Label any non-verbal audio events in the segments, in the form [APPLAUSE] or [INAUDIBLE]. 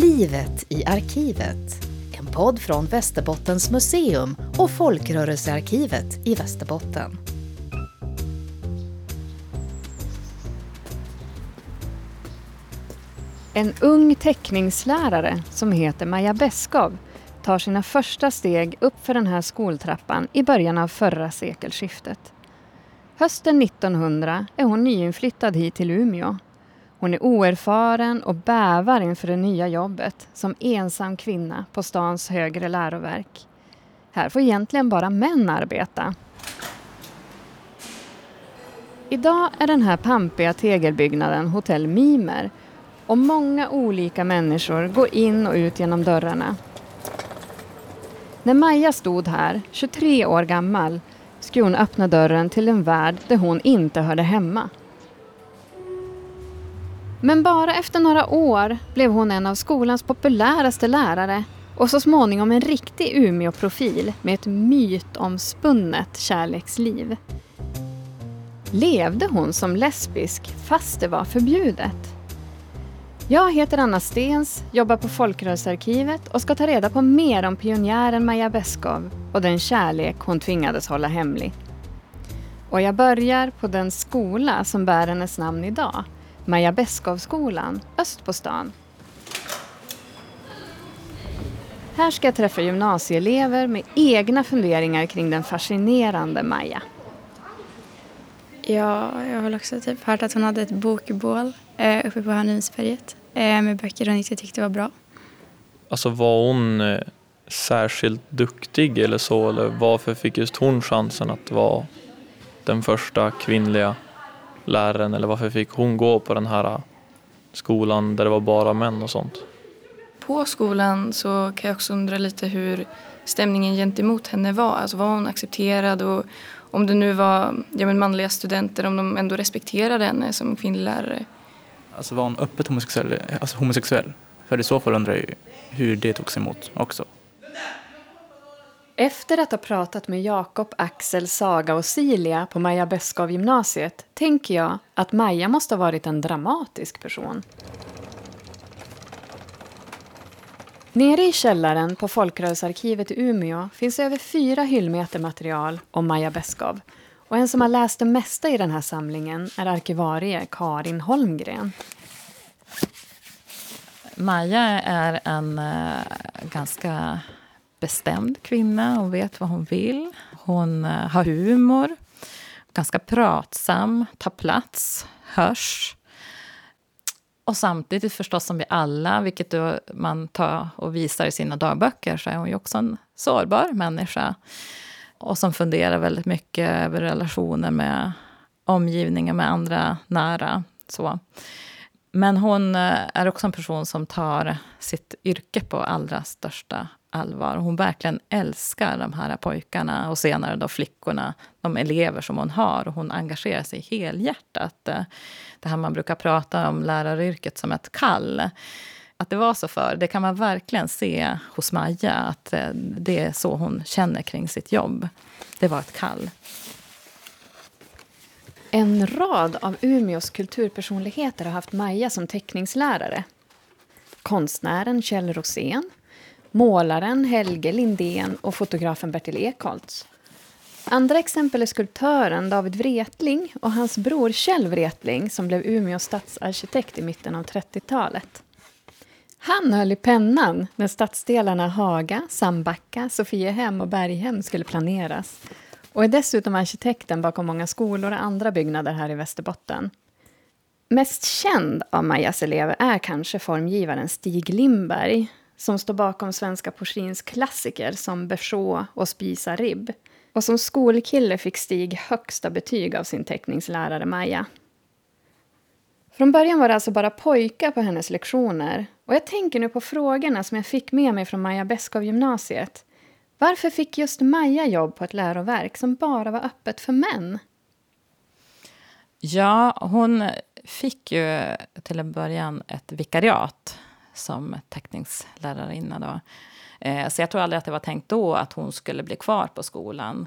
Livet i arkivet. En podd från Västerbottens museum och Folkrörelsearkivet i Västerbotten. En ung teckningslärare som heter Maja Beskov tar sina första steg upp för den här skoltrappan i början av förra sekelskiftet. Hösten 1900 är hon nyinflyttad hit till Umeå. Hon är oerfaren och bävar inför det nya jobbet som ensam kvinna på stans högre läroverk. Här får egentligen bara män arbeta. Idag är den här pampiga tegelbyggnaden Hotell Mimer och många olika människor går in och ut genom dörrarna. När Maja stod här, 23 år gammal, skulle hon öppna dörren till en värld där hon inte hörde hemma. Men bara efter några år blev hon en av skolans populäraste lärare och så småningom en riktig Umeå-profil med ett mytomspunnet kärleksliv. Levde hon som lesbisk fast det var förbjudet? Jag heter Anna Stens, jobbar på Folkrörelsearkivet och ska ta reda på mer om pionjären Maja Beskov och den kärlek hon tvingades hålla hemlig. Och jag börjar på den skola som bär hennes namn idag, Maja Beskovskolan, öst på stan. Här ska jag träffa gymnasieelever med egna funderingar kring den fascinerande Maja. Ja, jag har väl också typ hört att hon hade ett bokbål eh, uppe på Hörnrumsberget eh, med böcker hon inte tyckte var bra. Alltså var hon eh, särskilt duktig eller så? Eller varför fick just hon chansen att vara den första kvinnliga läraren? Eller varför fick hon gå på den här skolan där det var bara män och sånt? På skolan så kan jag också undra lite hur stämningen gentemot henne var. Alltså var hon accepterad och om det nu var ja, men manliga studenter, om de ändå respekterade henne som kvinnlig lärare. Alltså var hon öppet homosexuell? Alltså homosexuell? För i så fall undrar jag ju hur det togs emot också. Efter att ha pratat med Jakob, Axel, Saga och Silja på Maja Beskow-gymnasiet tänker jag att Maja måste ha varit en dramatisk person. Nere i källaren på Folkrörelsearkivet i Umeå finns över fyra hyllmeter material om Maja Beskow. Och en som har läst det mesta i den här samlingen är arkivarie Karin Holmgren. Maja är en uh, ganska bestämd kvinna hon vet vad hon vill. Hon eh, har humor, ganska pratsam, tar plats, hörs. Och samtidigt förstås som vi alla, vilket man tar och visar i sina dagböcker, så är hon ju också en sårbar människa. Och som funderar väldigt mycket över relationer med omgivningen, med andra nära. Så. Men hon eh, är också en person som tar sitt yrke på allra största allvar. Hon verkligen älskar de här pojkarna och senare då flickorna, de elever som hon har. Och hon engagerar sig helhjärtat. Det här man brukar prata om läraryrket som ett kall. Att det var så för, det kan man verkligen se hos Maja. Att eh, det är så hon känner kring sitt jobb. Det var ett kall. En rad av Umeås kulturpersonligheter har haft Maja som teckningslärare. Konstnären Kjell Rosén, målaren Helge Lindén och fotografen Bertil Ekholtz. Andra exempel är skulptören David Wretling och hans bror Kjell Wretling som blev Umeå stadsarkitekt i mitten av 30-talet. Han höll i pennan när stadsdelarna Haga, Sandbacka, Sofiehem och Berghem skulle planeras och är dessutom arkitekten bakom många skolor och andra byggnader här i Västerbotten. Mest känd av Majas elever är kanske formgivaren Stig Lindberg som står bakom svenska porslinsklassiker som Berså och Spisa ribb. Och som skolkille fick Stig högsta betyg av sin teckningslärare Maja. Från början var det alltså bara pojkar på hennes lektioner. Och jag tänker nu på frågorna som jag fick med mig från Maja Beskow-gymnasiet. Varför fick just Maja jobb på ett läroverk som bara var öppet för män? Ja, hon fick ju till en början ett vikariat som teckningslärarinna. Då. Eh, så jag tror aldrig att det var tänkt då att hon skulle bli kvar på skolan.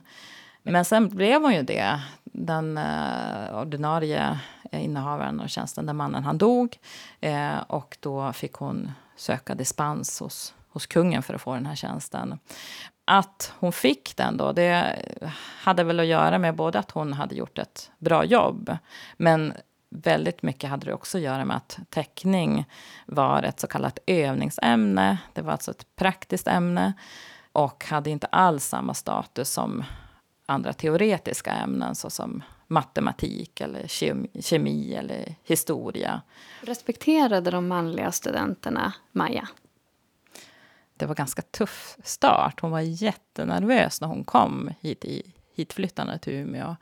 Men sen blev hon ju det. Den eh, ordinarie eh, innehavaren av tjänsten, den mannen, han dog. Eh, och då fick hon söka dispens hos, hos kungen för att få den här tjänsten. Att hon fick den då, det hade väl att göra med både att hon hade gjort ett bra jobb, men väldigt mycket hade det också att göra med att teckning var ett så kallat övningsämne. Det var alltså ett praktiskt ämne och hade inte alls samma status som andra teoretiska ämnen såsom matematik, eller kemi, kemi eller historia. Respekterade de manliga studenterna Maja? Det var ganska tuff start. Hon var jättenervös när hon kom hit, i, hitflyttande till Umeå.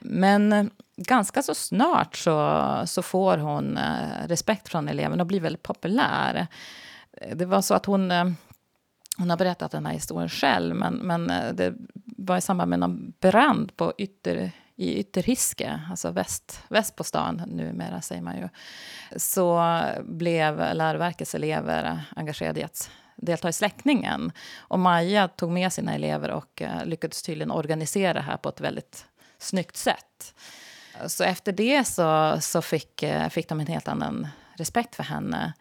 Men eh, ganska så snart så, så får hon eh, respekt från eleverna och blir väldigt populär. Eh, det var så att hon hon har berättat den här historien själv, men, men det var i samband med någon brand på ytter, i Ytterhiske, alltså väst, väst på stan numera, säger man ju. Så blev läroverkets elever engagerade i att delta i släckningen. Och Maja tog med sina elever och lyckades tydligen organisera det här på ett väldigt snyggt sätt. Så efter det så, så fick, eh, fick de en helt annan respekt för henne.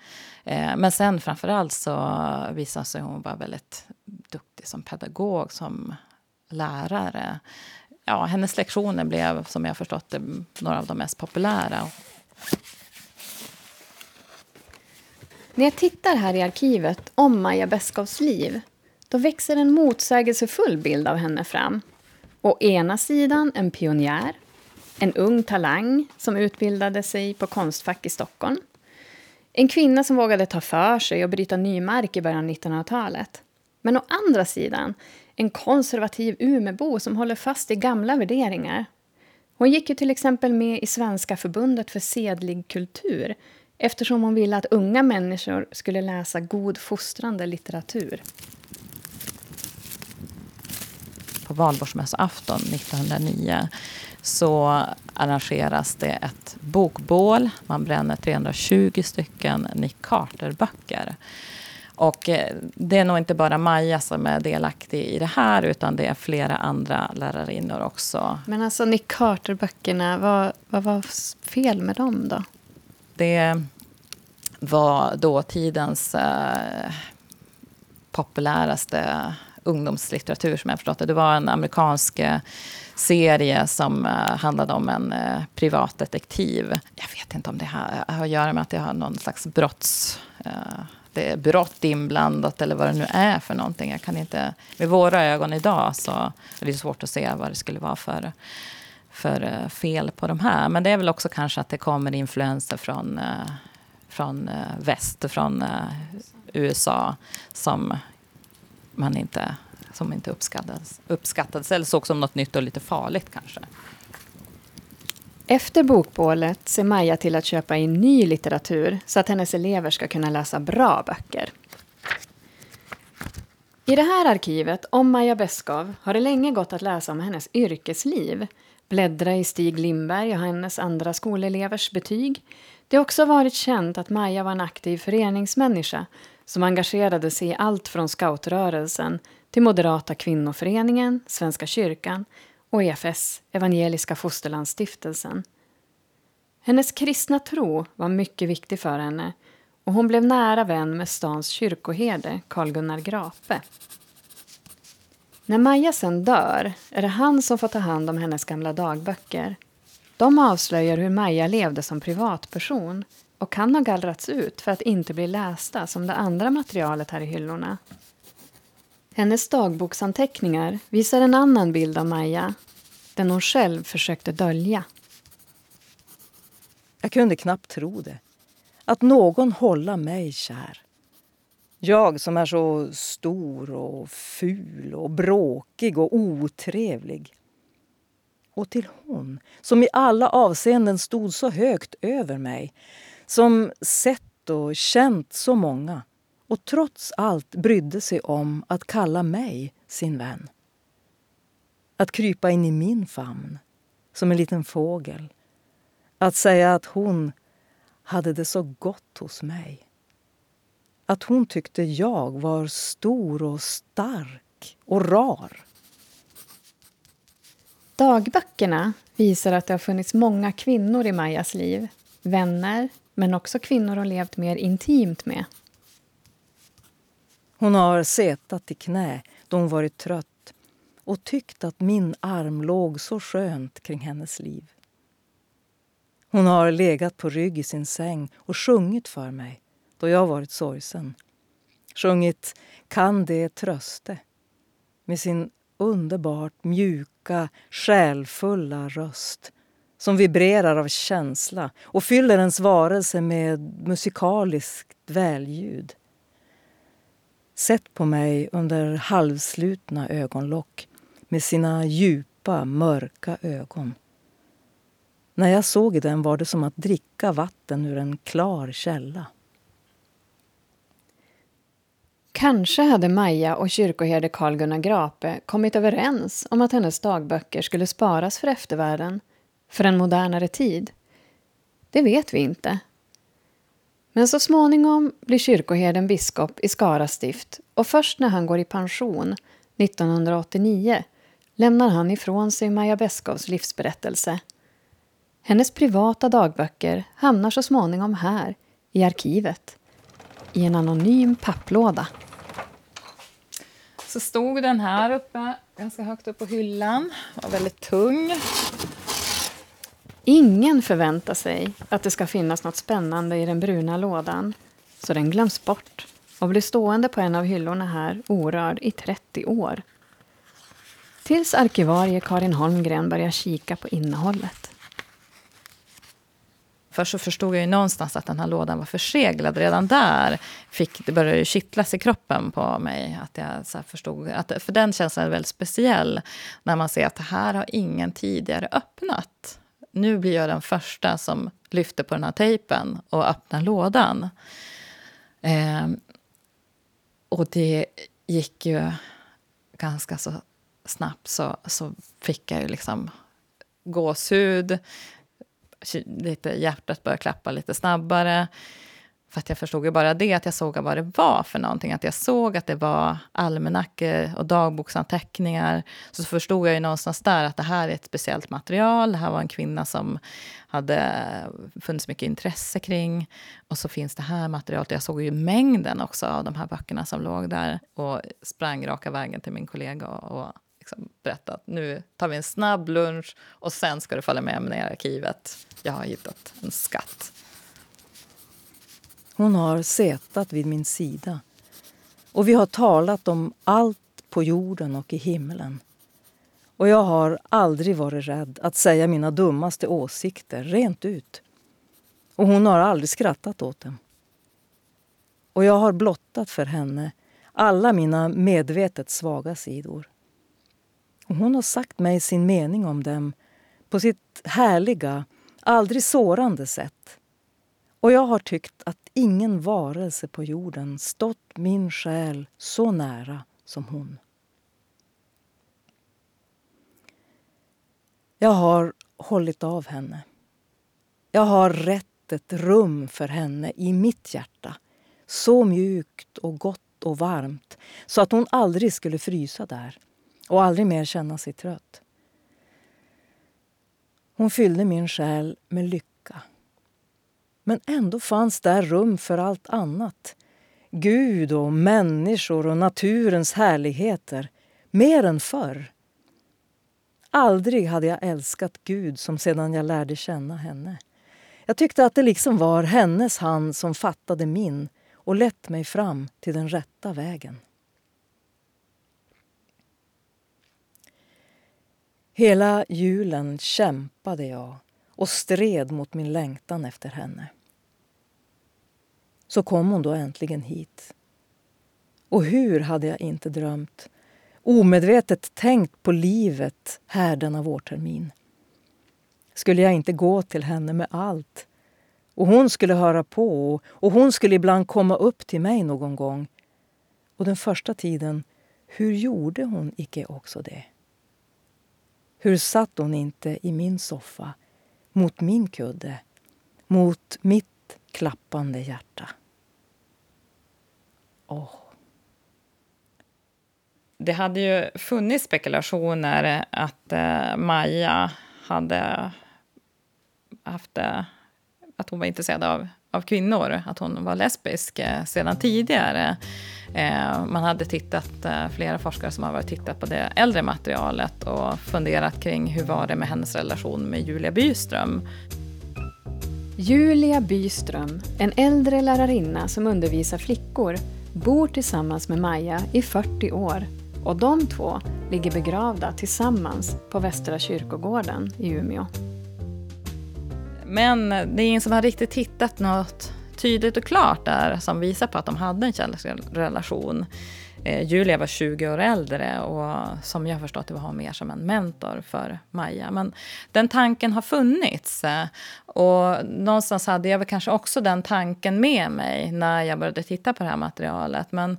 Eh, men sen framförallt så visade sig hon vara väldigt duktig som pedagog, som lärare. Ja, hennes lektioner blev, som jag förstått det, några av de mest populära. När jag tittar här i arkivet om Maja Beskows liv då växer en motsägelsefull bild av henne fram. Å ena sidan en pionjär, en ung talang som utbildade sig på Konstfack i Stockholm. En kvinna som vågade ta för sig och bryta ny mark i början av 1900-talet. Men å andra sidan en konservativ Umebo som håller fast i gamla värderingar. Hon gick ju till exempel med i Svenska förbundet för sedlig kultur eftersom hon ville att unga människor skulle läsa god fostrande litteratur på valborgsmässoafton 1909 så arrangeras det ett bokbål. Man bränner 320 stycken Nick Carter-böcker. Och eh, det är nog inte bara Maja som är delaktig i det här utan det är flera andra lärarinnor också. Men alltså Nick Carter-böckerna, vad, vad var fel med dem då? Det var dåtidens eh, populäraste ungdomslitteratur som jag förstått det. Det var en amerikansk eh, serie som eh, handlade om en eh, privatdetektiv. Jag vet inte om det har, att göra med att det har någon slags brotts... Det är brott inblandat eller vad det nu är för någonting. Jag kan inte, med våra ögon idag så är det svårt att se vad det skulle vara för, för fel på de här. Men det är väl också kanske att det kommer influenser från, från väst, från USA som man inte, som inte uppskattades, uppskattades eller såg som något nytt och lite farligt kanske. Efter bokbålet ser Maja till att köpa in ny litteratur så att hennes elever ska kunna läsa bra böcker. I det här arkivet om Maja Beskow har det länge gått att läsa om hennes yrkesliv. Bläddra i Stig Lindberg och hennes andra skolelevers betyg. Det har också varit känt att Maja var en aktiv föreningsmänniska som engagerade sig i allt från scoutrörelsen till Moderata kvinnoföreningen, Svenska kyrkan och EFS, Evangeliska Fosterlandsstiftelsen. Hennes kristna tro var mycket viktig för henne och hon blev nära vän med stans kyrkoherde Carl-Gunnar Grape. När Maja sen dör är det han som får ta hand om hennes gamla dagböcker. De avslöjar hur Maja levde som privatperson och kan ha gallrats ut för att inte bli lästa som det andra materialet här i hyllorna. Hennes dagboksanteckningar visar en annan bild av Maja, den hon själv försökte dölja. Jag kunde knappt tro det. Att någon hålla mig kär. Jag som är så stor och ful och bråkig och otrevlig. Och till hon som i alla avseenden stod så högt över mig som sett och känt så många och trots allt brydde sig om att kalla mig sin vän. Att krypa in i min famn som en liten fågel. Att säga att hon hade det så gott hos mig. Att hon tyckte jag var stor och stark och rar. Dagböckerna visar att det har funnits många kvinnor i Majas liv. Vänner, men också kvinnor hon levt mer intimt med. Hon har setat i knä då hon varit trött och tyckt att min arm låg så skönt kring hennes liv. Hon har legat på rygg i sin säng och sjungit för mig då jag varit sorgsen. Sjungit Kan det tröste med sin underbart mjuka, själfulla röst som vibrerar av känsla och fyller ens varelse med musikaliskt välljud. Sett på mig under halvslutna ögonlock med sina djupa, mörka ögon. När jag såg i den var det som att dricka vatten ur en klar källa. Kanske hade Maja och kyrkoherde Carl-Gunnar Grape kommit överens om att hennes dagböcker skulle sparas för eftervärlden, för en modernare tid. Det vet vi inte. Men så småningom blir kyrkoherden biskop i Skara stift och först när han går i pension, 1989, lämnar han ifrån sig Maja Beskows livsberättelse. Hennes privata dagböcker hamnar så småningom här, i arkivet, i en anonym papplåda. Så stod den här uppe, ganska högt upp på hyllan. Var väldigt tung. Ingen förväntar sig att det ska finnas något spännande i den bruna lådan, så den glöms bort och blir stående på en av hyllorna här orörd i 30 år. Tills arkivarie Karin Holmgren börjar kika på innehållet. Först så förstod jag ju någonstans att den här lådan var förseglad. Redan där fick, det började kittlas i kroppen på mig. Att jag så förstod, att, för den känslan är väldigt speciell. När man ser att det här har ingen tidigare öppnat. Nu blir jag den första som lyfter på den här tejpen och öppnar lådan. Eh, och det gick ju ganska så snabbt så, så fick jag ju liksom gåshud lite, hjärtat började klappa lite snabbare. För att jag förstod ju bara det, att jag såg vad det var för någonting. Att jag såg att det var almanackor och dagboksanteckningar. Så förstod jag ju någonstans där att det här är ett speciellt material. Det här var en kvinna som hade funnits mycket intresse kring. Och så finns det här materialet. Jag såg ju mängden också av de här böckerna som låg där. Och sprang raka vägen till min kollega och, liksom berättade att nu tar vi en snabb lunch och sen ska du följa med mig ner i arkivet. Jag har hittat en skatt. Hon har sätat vid min sida och vi har talat om allt på jorden och i himlen. Och jag har aldrig varit rädd att säga mina dummaste åsikter rent ut. Och hon har aldrig skrattat åt dem. Och jag har blottat för henne alla mina medvetet svaga sidor. Och hon har sagt mig sin mening om dem på sitt härliga, aldrig sårande sätt. Och jag har tyckt att ingen varelse på jorden stått min själ så nära som hon. Jag har hållit av henne. Jag har rätt ett rum för henne i mitt hjärta. Så mjukt och gott och varmt så att hon aldrig skulle frysa där och aldrig mer känna sig trött. Hon fyllde min själ med lycka. Men ändå fanns där rum för allt annat. Gud och människor och naturens härligheter. Mer än förr. Aldrig hade jag älskat Gud som sedan jag lärde känna henne. Jag tyckte att det liksom var hennes hand som fattade min och lett mig fram till den rätta vägen. Hela julen kämpade jag och stred mot min längtan efter henne. Så kom hon då äntligen hit. Och hur hade jag inte drömt, omedvetet tänkt på livet här denna vårtermin. Skulle jag inte gå till henne med allt? Och hon skulle höra på och hon skulle ibland komma upp till mig någon gång. Och den första tiden, hur gjorde hon icke också det? Hur satt hon inte i min soffa, mot min kudde, mot mitt klappande hjärta? Oh. Det hade ju funnits spekulationer att eh, Maja hade haft eh, att hon var intresserad av, av kvinnor, att hon var lesbisk eh, sedan tidigare. Eh, man hade tittat, eh, flera forskare som har varit tittat på det äldre materialet och funderat kring hur var det med hennes relation med Julia Byström. Julia Byström, en äldre lärarinna som undervisar flickor, bor tillsammans med Maja i 40 år och de två ligger begravda tillsammans på Västra kyrkogården i Umeå. Men det är ingen som har riktigt hittat något tydligt och klart där som visar på att de hade en kärleksrelation. Eh, Julia var 20 år äldre och som jag förstått det var hon mer som en mentor för Maja. Men den tanken har funnits. Eh, och någonstans hade jag väl kanske också den tanken med mig när jag började titta på det här materialet. Men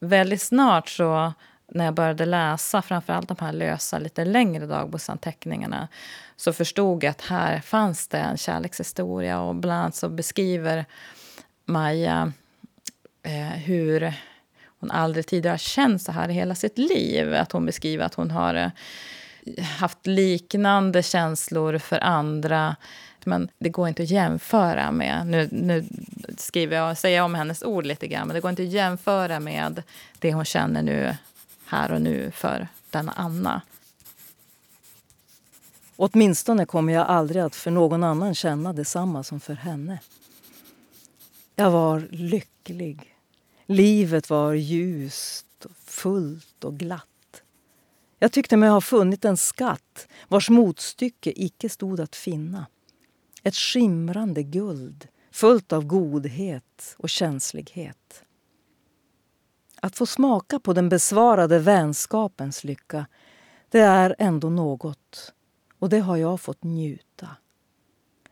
väldigt snart så när jag började läsa framförallt de här lösa, lite längre dagboksanteckningarna så förstod jag att här fanns det en kärlekshistoria. Och bland annat så beskriver Maja eh, hur hon aldrig tidigare har känt så här i hela sitt liv. Att hon beskriver att hon har eh, haft liknande känslor för andra. Men det går inte att jämföra med... Nu, nu skriver jag, säger jag om hennes ord lite grann, men det går inte att jämföra med det hon känner nu här och nu för denna Anna. Åtminstone kommer jag aldrig att för någon annan känna detsamma som för henne. Jag var lycklig. Livet var ljust, fullt och glatt. Jag tyckte mig ha funnit en skatt vars motstycke icke stod att finna. Ett skimrande guld fullt av godhet och känslighet. Att få smaka på den besvarade vänskapens lycka, det är ändå något. Och det har jag fått njuta.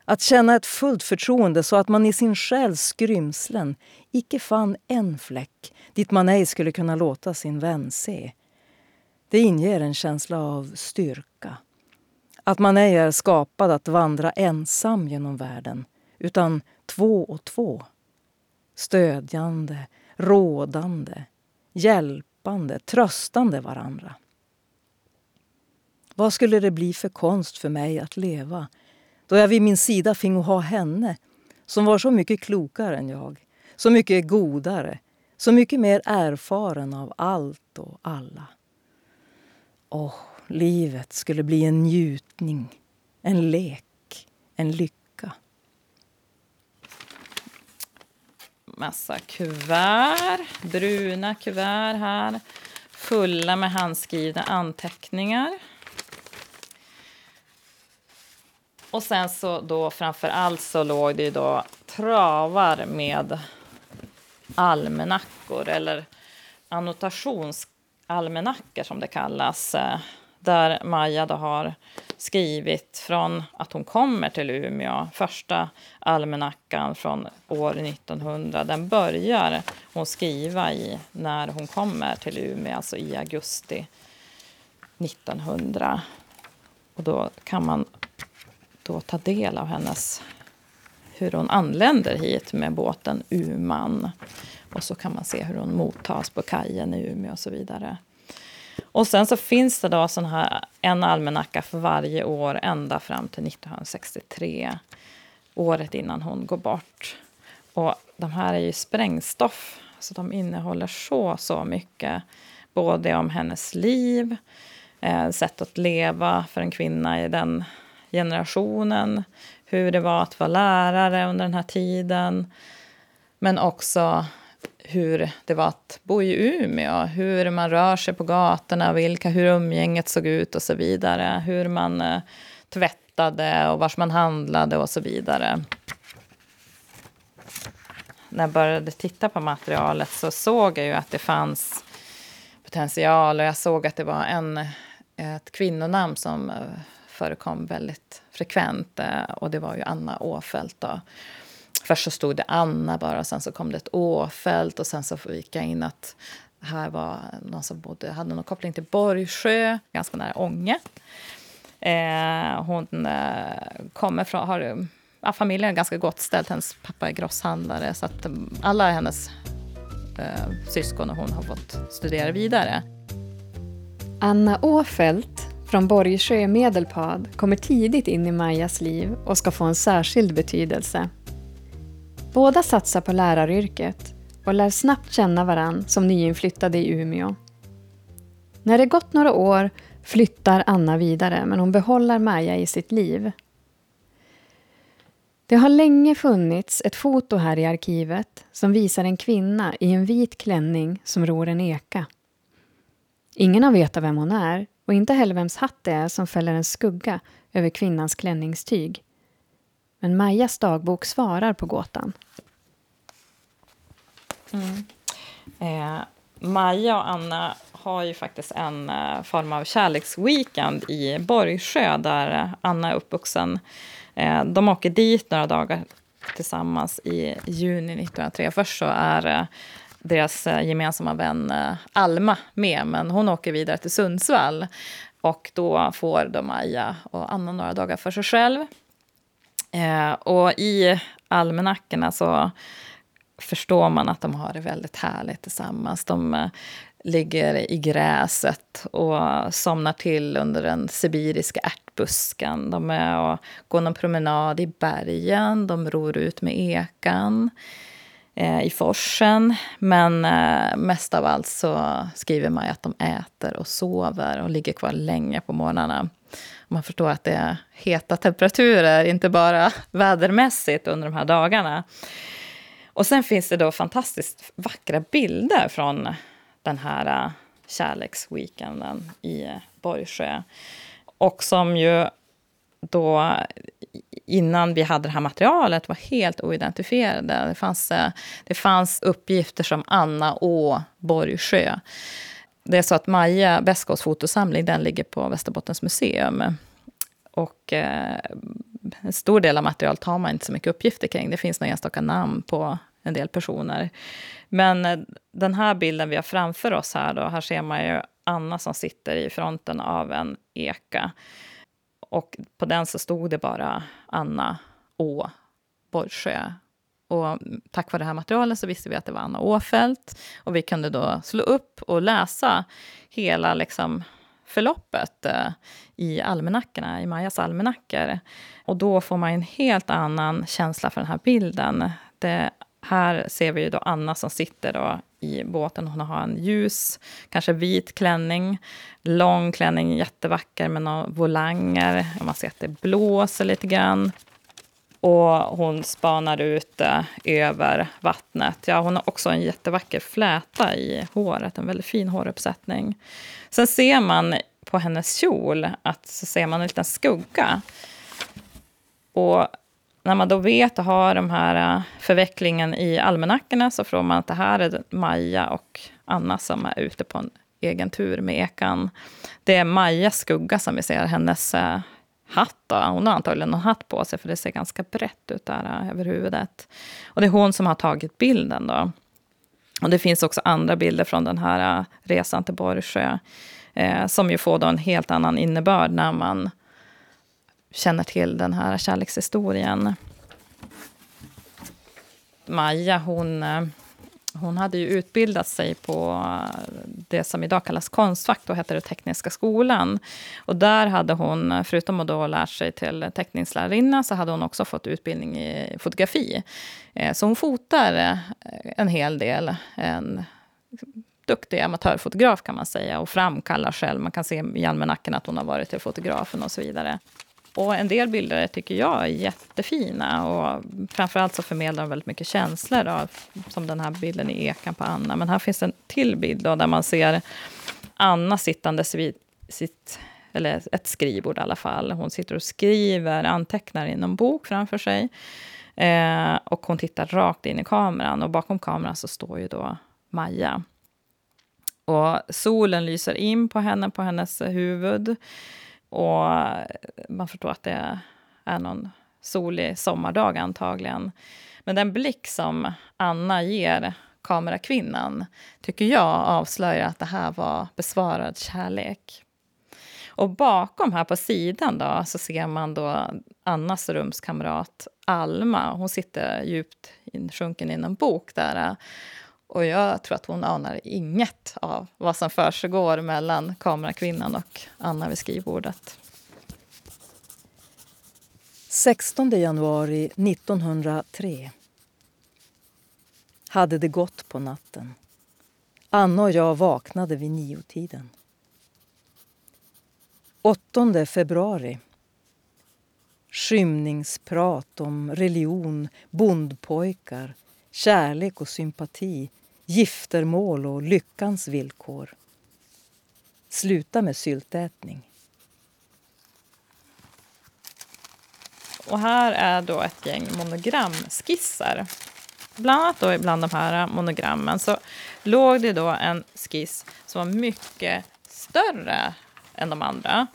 Att känna ett fullt förtroende så att man i sin själs skrymslen icke fann en fläck dit man ej skulle kunna låta sin vän se. Det inger en känsla av styrka. Att man ej är skapad att vandra ensam genom världen utan två och två. Stödjande, rådande, hjälpande, tröstande varandra. Vad skulle det bli för konst för mig att leva då jag vid min sida fingo ha henne som var så mycket klokare än jag, så mycket godare, så mycket mer erfaren av allt och alla. Åh, livet skulle bli en njutning, en lek, en lycka. Massa kuvert, bruna kuvert här, fulla med handskrivna anteckningar. Och sen så då framför allt så låg det då travar med almanackor eller annotationsalmanackor som det kallas. Eh, där Maja då har skrivit från att hon kommer till Umeå. Första almanackan från år 1900, den börjar hon skriva i när hon kommer till Umeå, alltså i augusti 1900. Och då kan man då ta del av hennes hur hon anländer hit med båten Uman. Och så kan man se hur hon mottas på kajen i Umeå och så vidare. Och sen så finns det då sån här, en almanacka för varje år ända fram till 1963. Året innan hon går bort. Och de här är ju sprängstoff. Så de innehåller så, så mycket. Både om hennes liv, eh, sätt att leva för en kvinna i den generationen. Hur det var att vara lärare under den här tiden. Men också hur det var att bo i Umeå. Hur man rör sig på gatorna, vilka, hur umgänget såg ut och så vidare. Hur man eh, tvättade och var man handlade och så vidare. När jag började titta på materialet så såg jag ju att det fanns potential och jag såg att det var en, ett kvinnonamn som eh, förekom väldigt frekvent. Eh, och det var ju Anna Åfält. Då. Först så stod det Anna bara, och sen så kom det ett Åfält och sen så gick jag in att här var någon som bodde, hade någon koppling till Borgsjö, ganska nära Ånge. Eh, hon eh, kommer från, har, ja, familjen är ganska gott ställt. Hennes pappa är grosshandlare så att eh, alla hennes eh, syskon och hon har fått studera vidare. Anna Åfeldt från Borgsjö Medelpad kommer tidigt in i Majas liv och ska få en särskild betydelse. Båda satsar på läraryrket och lär snabbt känna varann som nyinflyttade i Umeå. När det gått några år flyttar Anna vidare men hon behåller Maja i sitt liv. Det har länge funnits ett foto här i arkivet som visar en kvinna i en vit klänning som ror en eka. Ingen har vetat vem hon är och inte heller vems hatt det är som fäller en skugga över kvinnans klänningstyg. Men Majas dagbok svarar på gåtan. Mm. Eh, Maja och Anna har ju faktiskt en eh, form av kärleksweekend i Borgsjö där eh, Anna är uppvuxen. Eh, de åker dit några dagar tillsammans i juni 1903. Först så är eh, deras eh, gemensamma vän eh, Alma med, men hon åker vidare till Sundsvall. Och då får då Maja och Anna några dagar för sig själv. Eh, och i almanackorna så förstår man att de har det väldigt härligt tillsammans. De eh, ligger i gräset och somnar till under den sibiriska ärtbusken. De är och går någon promenad i bergen, de ror ut med ekan eh, Eh, i forsen. Men eh, mest av allt så skriver man att de äter och sover och ligger kvar länge på morgnarna. Man förstår att det är heta temperaturer, inte bara vädermässigt under de här dagarna. Och sen finns det då fantastiskt vackra bilder från den här eh, kärleksweekenden i Borgsjö. Och som ju då innan vi hade det här materialet var helt oidentifierade. Det fanns, eh, det fanns uppgifter som Anna Å Borgsjö. Det är så att Maja Beskows fotosamling den ligger på Västerbottens museum. Och eh, en stor del av materialet har man inte så mycket uppgifter kring. Det finns några enstaka namn på en del personer. Men eh, den här bilden vi har framför oss här, då, här ser man ju Anna som sitter i fronten av en eka. Och på den så stod det bara Anna Å Borgsjö. Och tack vare det här materialet så visste vi att det var Anna Åfält. Och vi kunde då slå upp och läsa hela liksom, förloppet eh, i almanackorna, i Majas almanackor. Och då får man en helt annan känsla för den här bilden. Det, här ser vi då Anna som sitter då i båten. Hon har en ljus, kanske vit klänning. Lång klänning, jättevacker med några volanger. Man ser att det blåser lite grann. Och hon spanar ut eh, över vattnet. Ja, hon har också en jättevacker fläta i håret, en väldigt fin håruppsättning. Sen ser man på hennes kjol att så ser man en liten skugga. Och när man då vet och har de här äh, förvecklingen i almanackorna så får man att det här är Maja och Anna som är ute på en egen tur med ekan. Det är Majas skugga som vi ser, hennes äh, hatt. Då. Hon har antagligen någon hatt på sig, för det ser ganska brett ut där äh, över huvudet. Och det är hon som har tagit bilden. Då. Och det finns också andra bilder från den här resan till Borgsjö. eh, som ju får då en helt annan innebörd när man känner till den här kärlekshistorien. Maja, hon eh, hon hade ju utbildat sig på eh, det som idag kallas Konstfack, då hette det Tekniska skolan. Och där hade hon, förutom att då lärt sig till teckningslärarinna, så hade hon också fått utbildning i fotografi. Eh, så hon fotar en hel del. En duktig amatörfotograf kan man säga och framkallar själv. Man kan se i almanackan att hon har varit till fotografen och så vidare. Och en del bilder tycker jag är jättefina. Och framförallt så förmedlar de väldigt mycket känslor. Då, som den här bilden i ekan på Anna. Men här finns en till bild då, där man ser Anna sittandes vid sitt, eller ett skrivbord i alla fall. Hon sitter och skriver, antecknar i någon bok framför sig. Eh, och hon tittar rakt in i kameran. Och bakom kameran så står ju då Maja. Och solen lyser in på henne, på hennes huvud. Och man förstår att det är någon solig sommardag antagligen. Men den blick som Anna ger kamerakvinnan tycker jag avslöjar att det här var besvarad kärlek. Och bakom här på sidan då, så ser man då Annas rumskamrat Alma. Hon sitter djupt insjunken i någon bok där och jag tror att hon anar inget av vad som försiggår mellan kamerakvinnan och Anna vid skrivbordet. 16 januari 1903. hade det gått på natten. Anna och jag vaknade vid niotiden. 8 februari. Skymningsprat om religion, bondpojkar, kärlek och sympati, giftermål och lyckans villkor. Sluta med syltätning. Och här är då ett gäng monogramskisser. Bland annat då bland de här monogrammen så låg det då en skiss som var mycket större än de andra.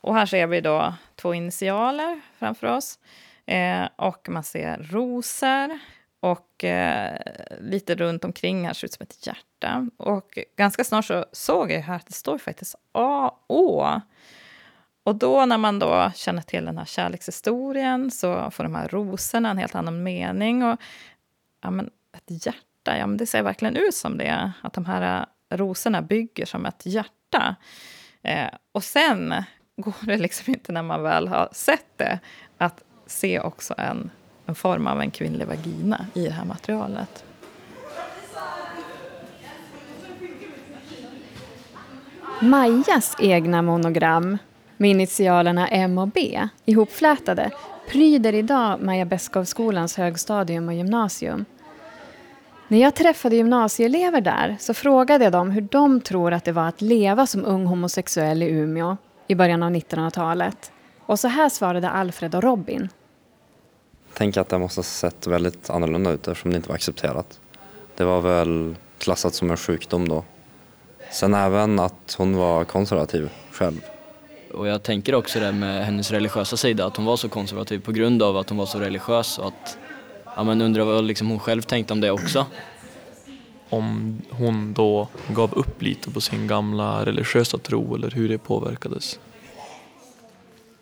Och här ser vi då två initialer framför oss. Eh, och man ser rosor. Och eh, lite runt omkring här ser ut som ett hjärta. Och ganska snart så såg jag här att det står faktiskt A Och då när man då känner till den här kärlekshistorien så får de här rosorna en helt annan mening. Och ja, men ett hjärta, ja, men det ser verkligen ut som det. Att de här eh, rosorna bygger som ett hjärta. Eh, och sen går det liksom inte när man väl har sett det att se också en, en form av en kvinnlig vagina i det här materialet. Majas egna monogram med initialerna M och B ihopflätade pryder idag Maja Beskowskolans högstadium och gymnasium. När jag träffade gymnasieelever där så frågade jag dem hur de tror att det var att leva som ung homosexuell i Umeå i början av 1900-talet. Och så här svarade Alfred och Robin. Tänk att det måste ha sett väldigt annorlunda ut eftersom det inte var accepterat. Det var väl klassat som en sjukdom då. Sen även att hon var konservativ själv. Och jag tänker också det med hennes religiösa sida, att hon var så konservativ på grund av att hon var så religiös och att ja, men undrar vad liksom hon själv tänkte om det också. Om hon då gav upp lite på sin gamla religiösa tro eller hur det påverkades.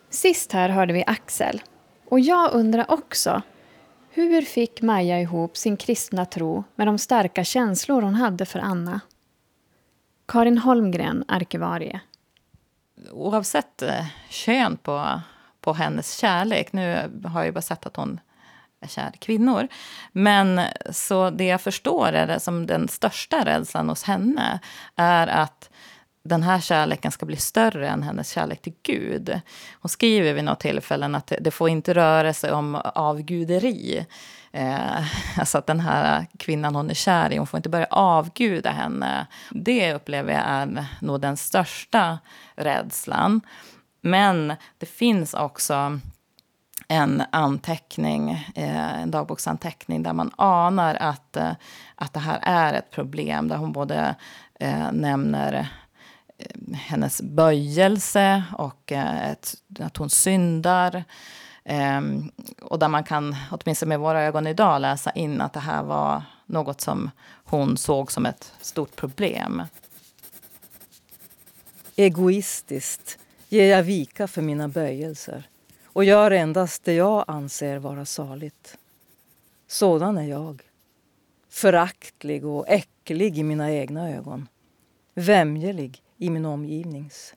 Sist här hörde vi Axel. Och jag undrar också, hur fick Maja ihop sin kristna tro med de starka känslor hon hade för Anna? Karin Holmgren, arkivarie. Oavsett eh, kön på, på hennes kärlek, nu har jag ju bara sett att hon är kär i kvinnor. Men så det jag förstår är det som den största rädslan hos henne är att den här kärleken ska bli större än hennes kärlek till Gud. Hon skriver vid något tillfällen att det får inte röra sig om avguderi. Eh, [LAUGHS] alltså att den här kvinnan hon är kär i, hon får inte börja avguda henne. Det upplever jag är nog den största rädslan. Men det finns också en anteckning, eh, en dagboksanteckning där man anar att, eh, att det här är ett problem. Där hon både eh, nämner Eh, hennes böjelse och eh, ett, att hon syndar. Ehm, och där man kan, åtminstone med våra ögon idag, läsa in att det här var något som hon såg som ett stort problem. Egoistiskt ger jag vika för mina böjelser och gör endast det jag anser vara saligt. Sådan är jag. Föraktlig och äcklig i mina egna ögon. Vämjelig i min omgivnings.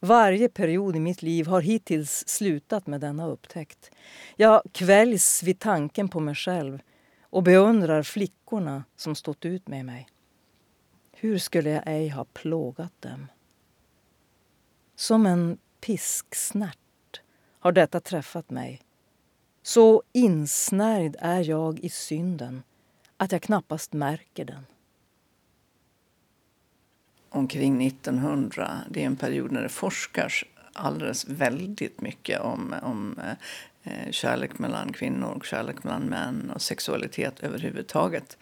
Varje period i mitt liv har hittills slutat med denna upptäckt. Jag kväljs vid tanken på mig själv och beundrar flickorna som stått ut med mig. Hur skulle jag ej ha plågat dem? Som en pisksnärt har detta träffat mig. Så insnärjd är jag i synden att jag knappast märker den. Omkring 1900, det är en period när det forskas alldeles väldigt mycket om, om eh, kärlek mellan kvinnor och kärlek mellan män och sexualitet överhuvudtaget.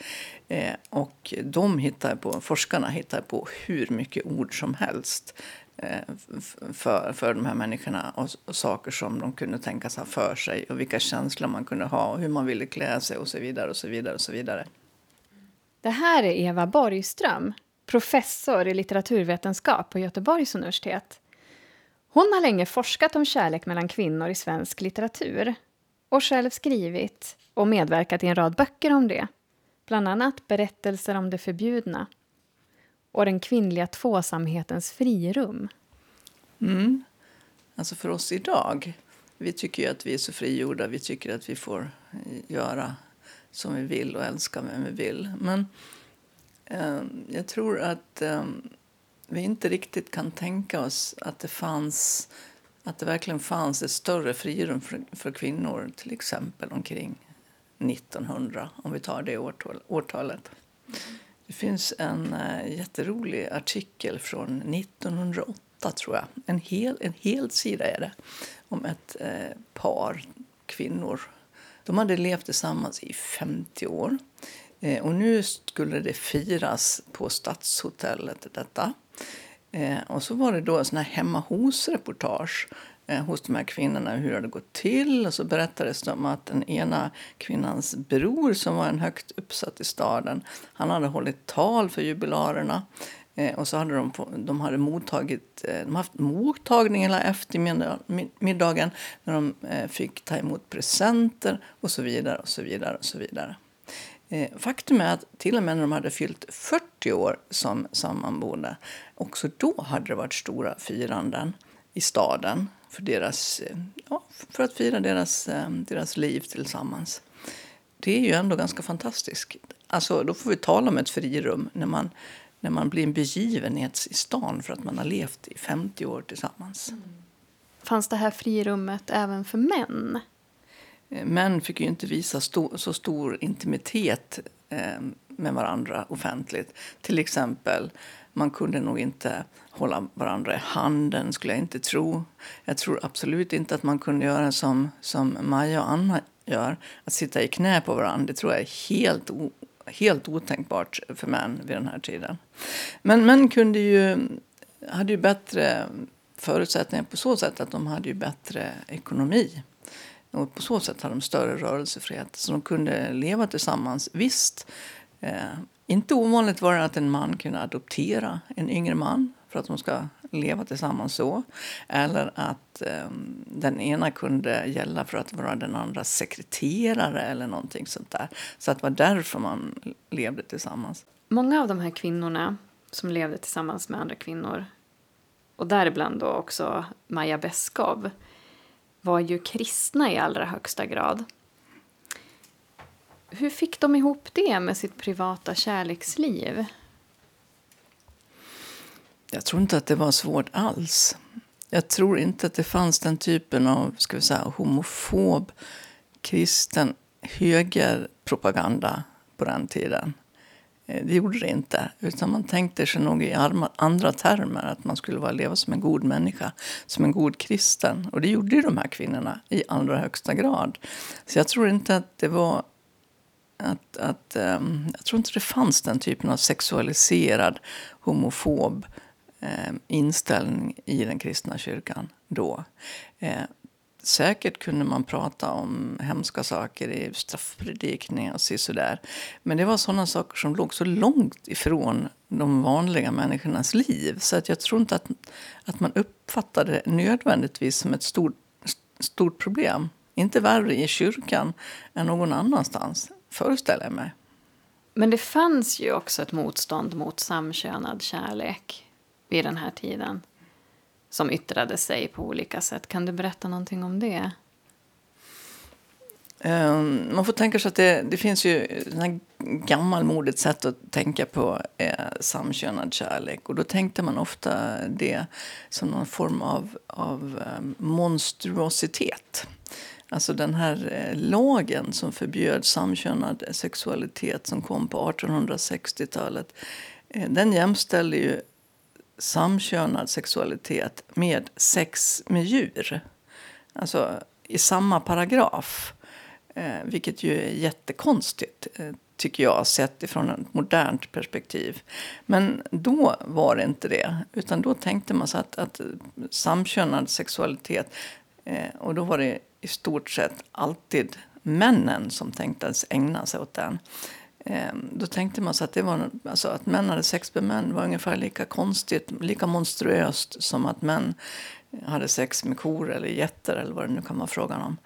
Eh, och de hittar på, forskarna hittar på hur mycket ord som helst Eh, för, för de här människorna och, och, saker som de kunde tänka sig ha för sig och vilka känslor man kunde ha och hur man ville klä sig och så vidare och så vidare och så vidare. Det här är Eva Borgström, professor i litteraturvetenskap på Göteborgs universitet. Hon har länge forskat om kärlek mellan kvinnor i svensk litteratur och själv skrivit och medverkat i en rad böcker om det. Bland annat Berättelser om det förbjudna och den kvinnliga tvåsamhetens frirum. Mm. Alltså för oss idag, vi tycker ju att vi är så frigjorda. Vi tycker att vi får eh, göra som vi vill och älska vem vi vill. Men Ehm, jag tror att eh, vi inte riktigt kan tänka oss att det fanns att det verkligen fanns ett större frirum för, för kvinnor till exempel omkring 1900, om vi tar det årtal, årtalet. Det finns en äh, jätterolig artikel från 1908, tror jag. En hel, en hel sida är det, om ett äh, par kvinnor. De hade levt tillsammans i 50 år. Eh, och nu skulle det firas på Stadshotellet, detta. Eh, och så var det då såna här hemma hos-reportage eh, hos de här kvinnorna hur det hade gått till. Och så berättades det om att den ena kvinnans bror som var en högt uppsatt i staden, han hade hållit tal för jubilarerna. Eh, och så hade de, de hade mottagit, eh, de haft mottagning hela eftermiddagen när de eh, fick ta emot presenter och så vidare och så vidare och så vidare. Eh, faktum är att till och med när de hade fyllt 40 år som sammanboende, också då hade det varit stora firanden i staden för, deras, eh, ja, för att fira deras, eh, deras liv tillsammans. Det är ju ändå ganska fantastiskt. Alltså, då får vi tala om ett frirum när man, när man blir en begivenhet i stan för att man har levt i 50 år tillsammans. Mm. Fanns det här frirummet även för män? Eh, män fick ju inte visa sto så stor intimitet eh, med varandra offentligt. Till exempel, man kunde nog inte hålla varandra i handen, skulle jag inte tro. Jag tror absolut inte att man kunde göra som, som Maja och Anna gör, att sitta i knä på varandra. Det tror jag är helt, helt otänkbart för män vid den här tiden. Men män kunde ju, hade ju bättre förutsättningar på så sätt att de hade ju bättre ekonomi. Och på så sätt hade de större rörelsefrihet. Så de kunde leva tillsammans. Visst, eh, inte ovanligt var det att en man kunde adoptera en yngre man för att de ska leva tillsammans så. Eller att eh, den ena kunde gälla för att vara den andra sekreterare eller någonting sånt där. Så att det var därför man levde tillsammans. Många av de här kvinnorna som levde tillsammans med andra kvinnor och däribland då också Maja Beskow var ju kristna i allra högsta grad. Hur fick de ihop det med sitt privata kärleksliv? Jag tror inte att det var svårt alls. Jag tror inte att det fanns den typen av ska vi säga, homofob kristen högerpropaganda på den tiden. Eh, det gjorde det inte. Utan man tänkte sig nog i andra termer. Att man skulle vara, leva som en god människa, som en god kristen. Och det gjorde ju de här kvinnorna i allra högsta grad. Så jag tror inte att det var... Att, att, um, jag tror inte det fanns den typen av sexualiserad, homofob um, inställning i den kristna kyrkan då. Uh, Säkert kunde man prata om hemska saker i straffpredikningar och sådär. Men det var sådana saker som låg så långt ifrån de vanliga människornas liv. Så att jag tror inte att, att man uppfattade det nödvändigtvis som ett stort, stort problem. Inte värre i kyrkan än någon annanstans, föreställer jag mig. Men det fanns ju också ett motstånd mot samkönad kärlek vid den här tiden som yttrade sig på olika sätt. Kan du berätta någonting om det? Um, man får tänka sig att det, det finns ju ett gammalmodigt sätt att tänka på eh, samkönad kärlek. Och då tänkte man ofta det som någon form av, av ehm, um, monstruositet. Alltså den här eh, lagen som förbjöd samkönad sexualitet som kom på 1860-talet. Eh, den jämställde ju samkönad sexualitet med sex med djur. Alltså i samma paragraf. Eh, vilket ju är jättekonstigt, eh, tycker jag, sett ifrån ett modernt perspektiv. Men då var det inte det. Utan då tänkte man sig att, att samkönad sexualitet... Eh, och då var det i stort sett alltid männen som tänktes ägna sig åt den. Ehm, då tänkte man sig att, det var, alltså att män hade sex med män var ungefär lika konstigt, lika monstruöst som att män hade sex med kor eller getter eller vad det nu kan vara frågan om.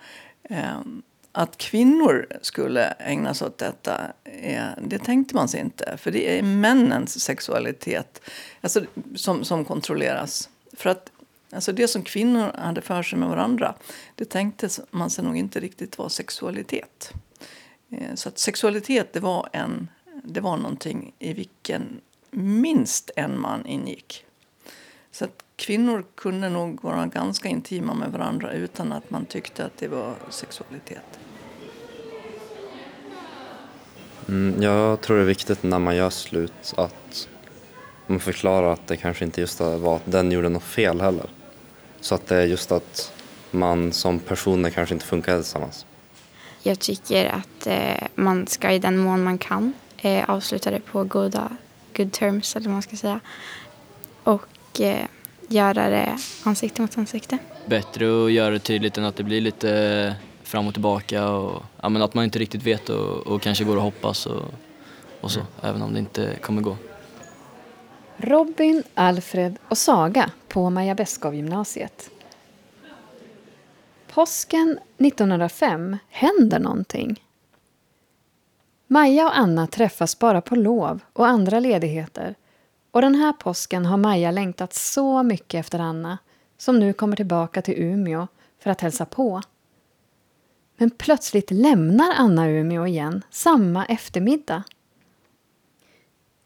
Ehm, att kvinnor skulle ägna sig åt detta, eh, det tänkte man sig inte. För det är männens sexualitet alltså, som, som kontrolleras. För att alltså det som kvinnor hade för sig med varandra, det tänkte man sig nog inte riktigt var sexualitet. Eh, så att sexualitet det var, en, det var någonting i vilken minst en man ingick. Så att kvinnor kunde nog vara ganska intima med varandra utan att man tyckte att det var sexualitet. Mm, jag tror det är viktigt när man gör slut att man förklarar att det kanske inte just var att den gjorde något fel heller. Så att det är just att man som personer kanske inte funkar tillsammans. Jag tycker att eh, man ska i den mån man kan eh, avsluta det på goda good terms eller vad man ska säga. Och eh, göra det ansikte mot ansikte. Bättre att göra det tydligt än att det blir lite fram och tillbaka och ja, men att man inte riktigt vet och, och kanske går och hoppas och, och så, även om det inte kommer gå. Robin, Alfred och Saga på Maja Beskow-gymnasiet. Påsken 1905 händer någonting. Maja och Anna träffas bara på lov och andra ledigheter. Och den här påsken har Maja längtat så mycket efter Anna som nu kommer tillbaka till Umeå för att hälsa på. Men plötsligt lämnar Anna Umeå igen samma eftermiddag.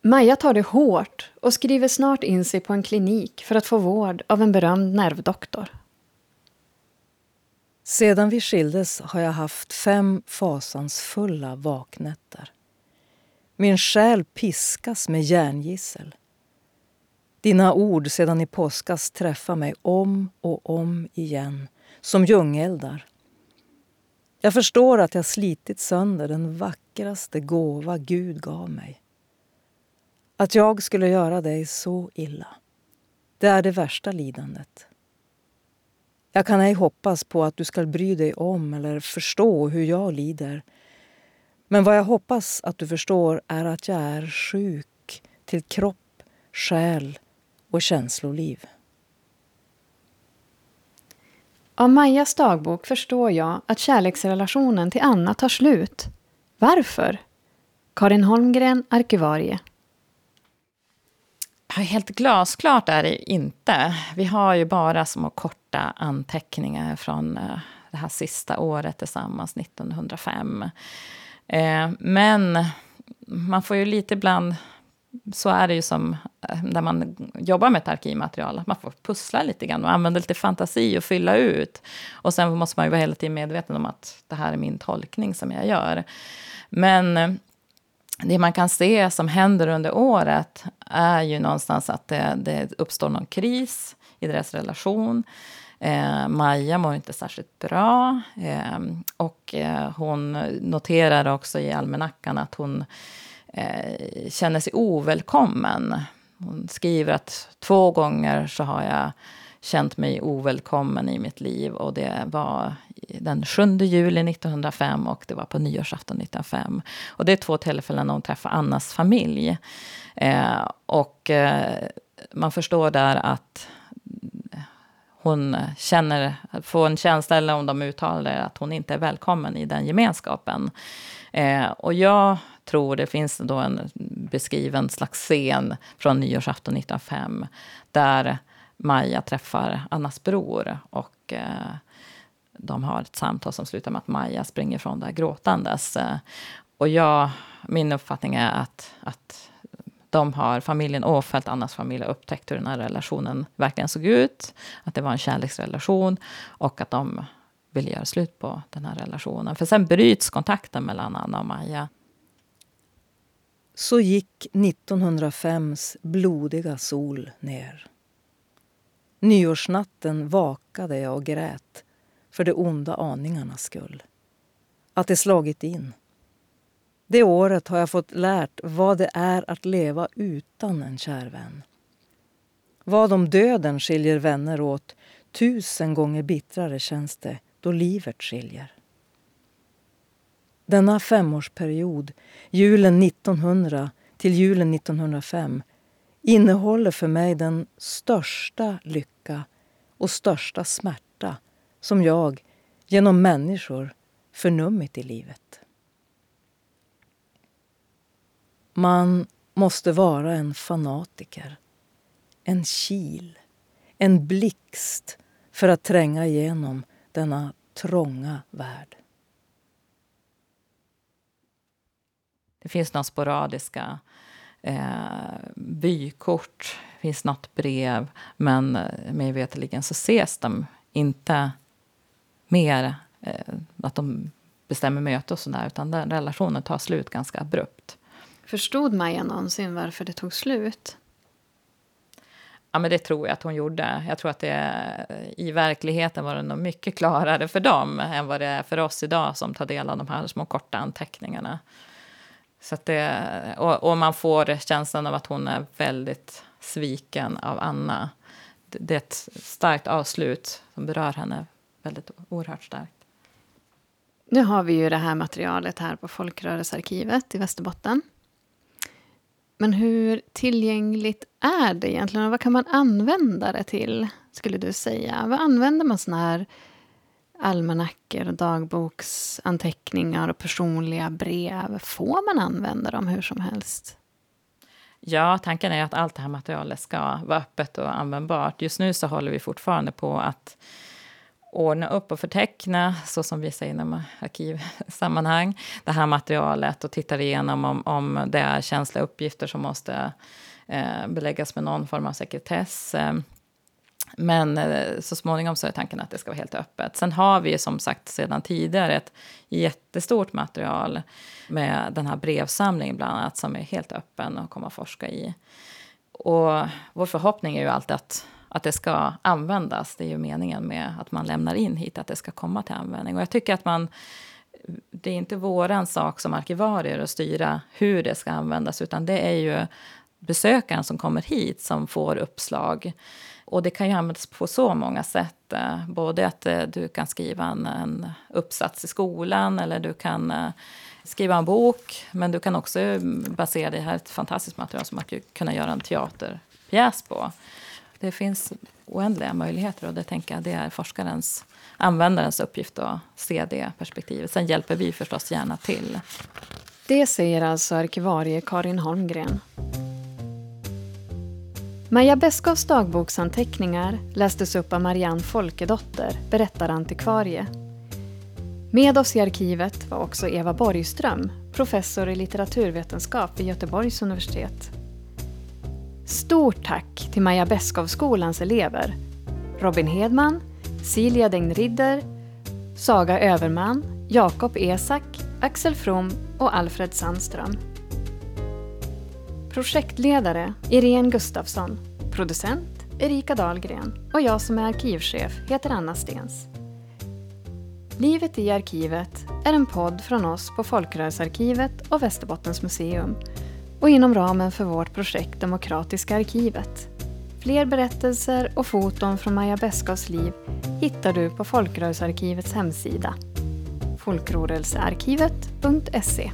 Maja tar det hårt och skriver snart in sig på en klinik för att få vård av en berömd nervdoktor. Sedan vi skildes har jag haft fem fasansfulla vaknätter. Min själ piskas med järngissel. Dina ord sedan i påskas träffar mig om och om igen, som ljungeldar. Jag förstår att jag slitit sönder den vackraste gåva Gud gav mig. Att jag skulle göra dig så illa, det är det värsta lidandet. Jag kan ej hoppas på att du ska bry dig om eller förstå hur jag lider. Men vad jag hoppas att du förstår är att jag är sjuk till kropp, själ och känsloliv. Av Majas dagbok förstår jag att kärleksrelationen till Anna tar slut. Varför? Karin Holmgren, arkivarie. Helt glasklart är det inte. Vi har ju bara små korta anteckningar från eh, det här sista året tillsammans, 1905. Eh, men man får ju lite ibland så är det ju som eh, när man jobbar med ett arkivmaterial, att man får pussla lite grann och använda lite fantasi och fylla ut. Och sen måste man ju vara hela tiden medveten om att det här är min tolkning som jag gör. Men det man kan se som händer under året är ju någonstans att det, det uppstår någon kris i deras relation. Eh, Maja mår inte särskilt bra. Eh, och eh, hon noterar också i almanackan att hon eh, känner sig ovälkommen. Hon skriver att två gånger så har jag känt mig ovälkommen i mitt liv. Och det var den 7 juli 1905 och det var på nyårsafton 1905. Och det är två tillfällen när hon träffar Annas familj. Eh, och eh, man förstår där att hon känner, får en känsla, eller om de uttalar det att hon inte är välkommen i den gemenskapen. Eh, och jag tror det finns då en beskriven slags scen från nyårsafton 1905, där Maja träffar Annas bror. Och eh, de har ett samtal som slutar med att Maja springer från där gråtandes. Eh, och jag, min uppfattning är att, att de har, familjen Åfeldt, Annas familj, har upptäckt hur den här relationen verkligen såg ut. Att det var en kärleksrelation och att de vill göra slut på den här relationen. För sen bryts kontakten mellan Anna och Maja. Så gick 1905s blodiga sol ner. Nyårsnatten vakade jag och grät för de onda aningarnas skull. Att det slagit in. Det året har jag fått lärt vad det är att leva utan en kär vän. Vad om döden skiljer vänner åt, tusen gånger bittrare känns det då livet skiljer. Denna femårsperiod, julen 1900 till julen 1905 innehåller för mig den största lycka och största smärta som jag genom människor förnummit i livet. Man måste vara en fanatiker, en kil, en blixt för att tränga igenom denna trånga värld. Det finns några sporadiska eh, vykort, det finns något brev men eh, mig veterligen så ses de inte mer eh, att de bestämmer möte och sådär utan den relationen tar slut ganska abrupt. Förstod Maja någonsin varför det tog slut? Ja, men det tror jag att hon gjorde. Jag tror att det, i verkligheten var det nog mycket klarare för dem än vad det är för oss idag som tar del av de här små korta anteckningarna. Så det, och, och, man får känslan av att hon är väldigt sviken av Anna. Det, det är ett starkt avslut som berör henne väldigt oerhört starkt. Nu har vi ju det här materialet här på Folkrörelsearkivet i Västerbotten. Men hur tillgängligt är det egentligen? Och vad kan man använda det till, skulle du säga? Vad använder man såna här almanackor, dagboksanteckningar och personliga brev? Får man använda dem hur som helst? Ja, tanken är att allt det här materialet ska vara öppet och användbart. Just nu så håller vi fortfarande på att ordna upp och förteckna, så som vi säger inom arkivsammanhang, det här materialet och tittar igenom om, om det är känsliga uppgifter som måste eh, beläggas med någon form av sekretess. Eh, men eh, så småningom så är tanken att det ska vara helt öppet. Sen har vi som sagt sedan tidigare ett jättestort material med den här brevsamlingen bland annat som är helt öppen och kommer att forska i. Och vår förhoppning är ju alltid att att det ska användas. Det är ju meningen med att man lämnar in hit, att det ska komma till användning. Och jag tycker att man, det är inte våran sak som arkivarier att styra hur det ska användas, utan det är ju besökaren som kommer hit som får uppslag. Och det kan ju användas på så många sätt. Eh, både att eh, du kan skriva en, en uppsats i skolan eller du kan eh, skriva en bok. Men du kan också basera det här ett fantastiskt material som att kunna göra en teaterpjäs på det finns oändliga möjligheter och det tänker jag det är forskarens, användarens uppgift att se det perspektivet. Sen hjälper vi förstås gärna till. Det säger alltså arkivarie Karin Holmgren. Maja Beskows dagboksanteckningar lästes upp av Marianne Folkedotter, berättarantikvarie. Med oss i arkivet var också Eva Borgström, professor i litteraturvetenskap vid Göteborgs universitet. Stort tack till Maja Beskowskolans elever. Robin Hedman, Silja Dengridder, Saga Överman, Jakob Esak, Axel From och Alfred Sandström. Projektledare Irene Gustafsson. Producent Erika Dahlgren. Och jag som är arkivchef heter Anna Stens. Livet i arkivet är en podd från oss på Folkrörelsearkivet och Västerbottens museum och inom ramen för vårt projekt Demokratiska arkivet. Fler berättelser och foton från Maja Beskows liv hittar du på Folkrörelsearkivets hemsida folkrörelsearkivet.se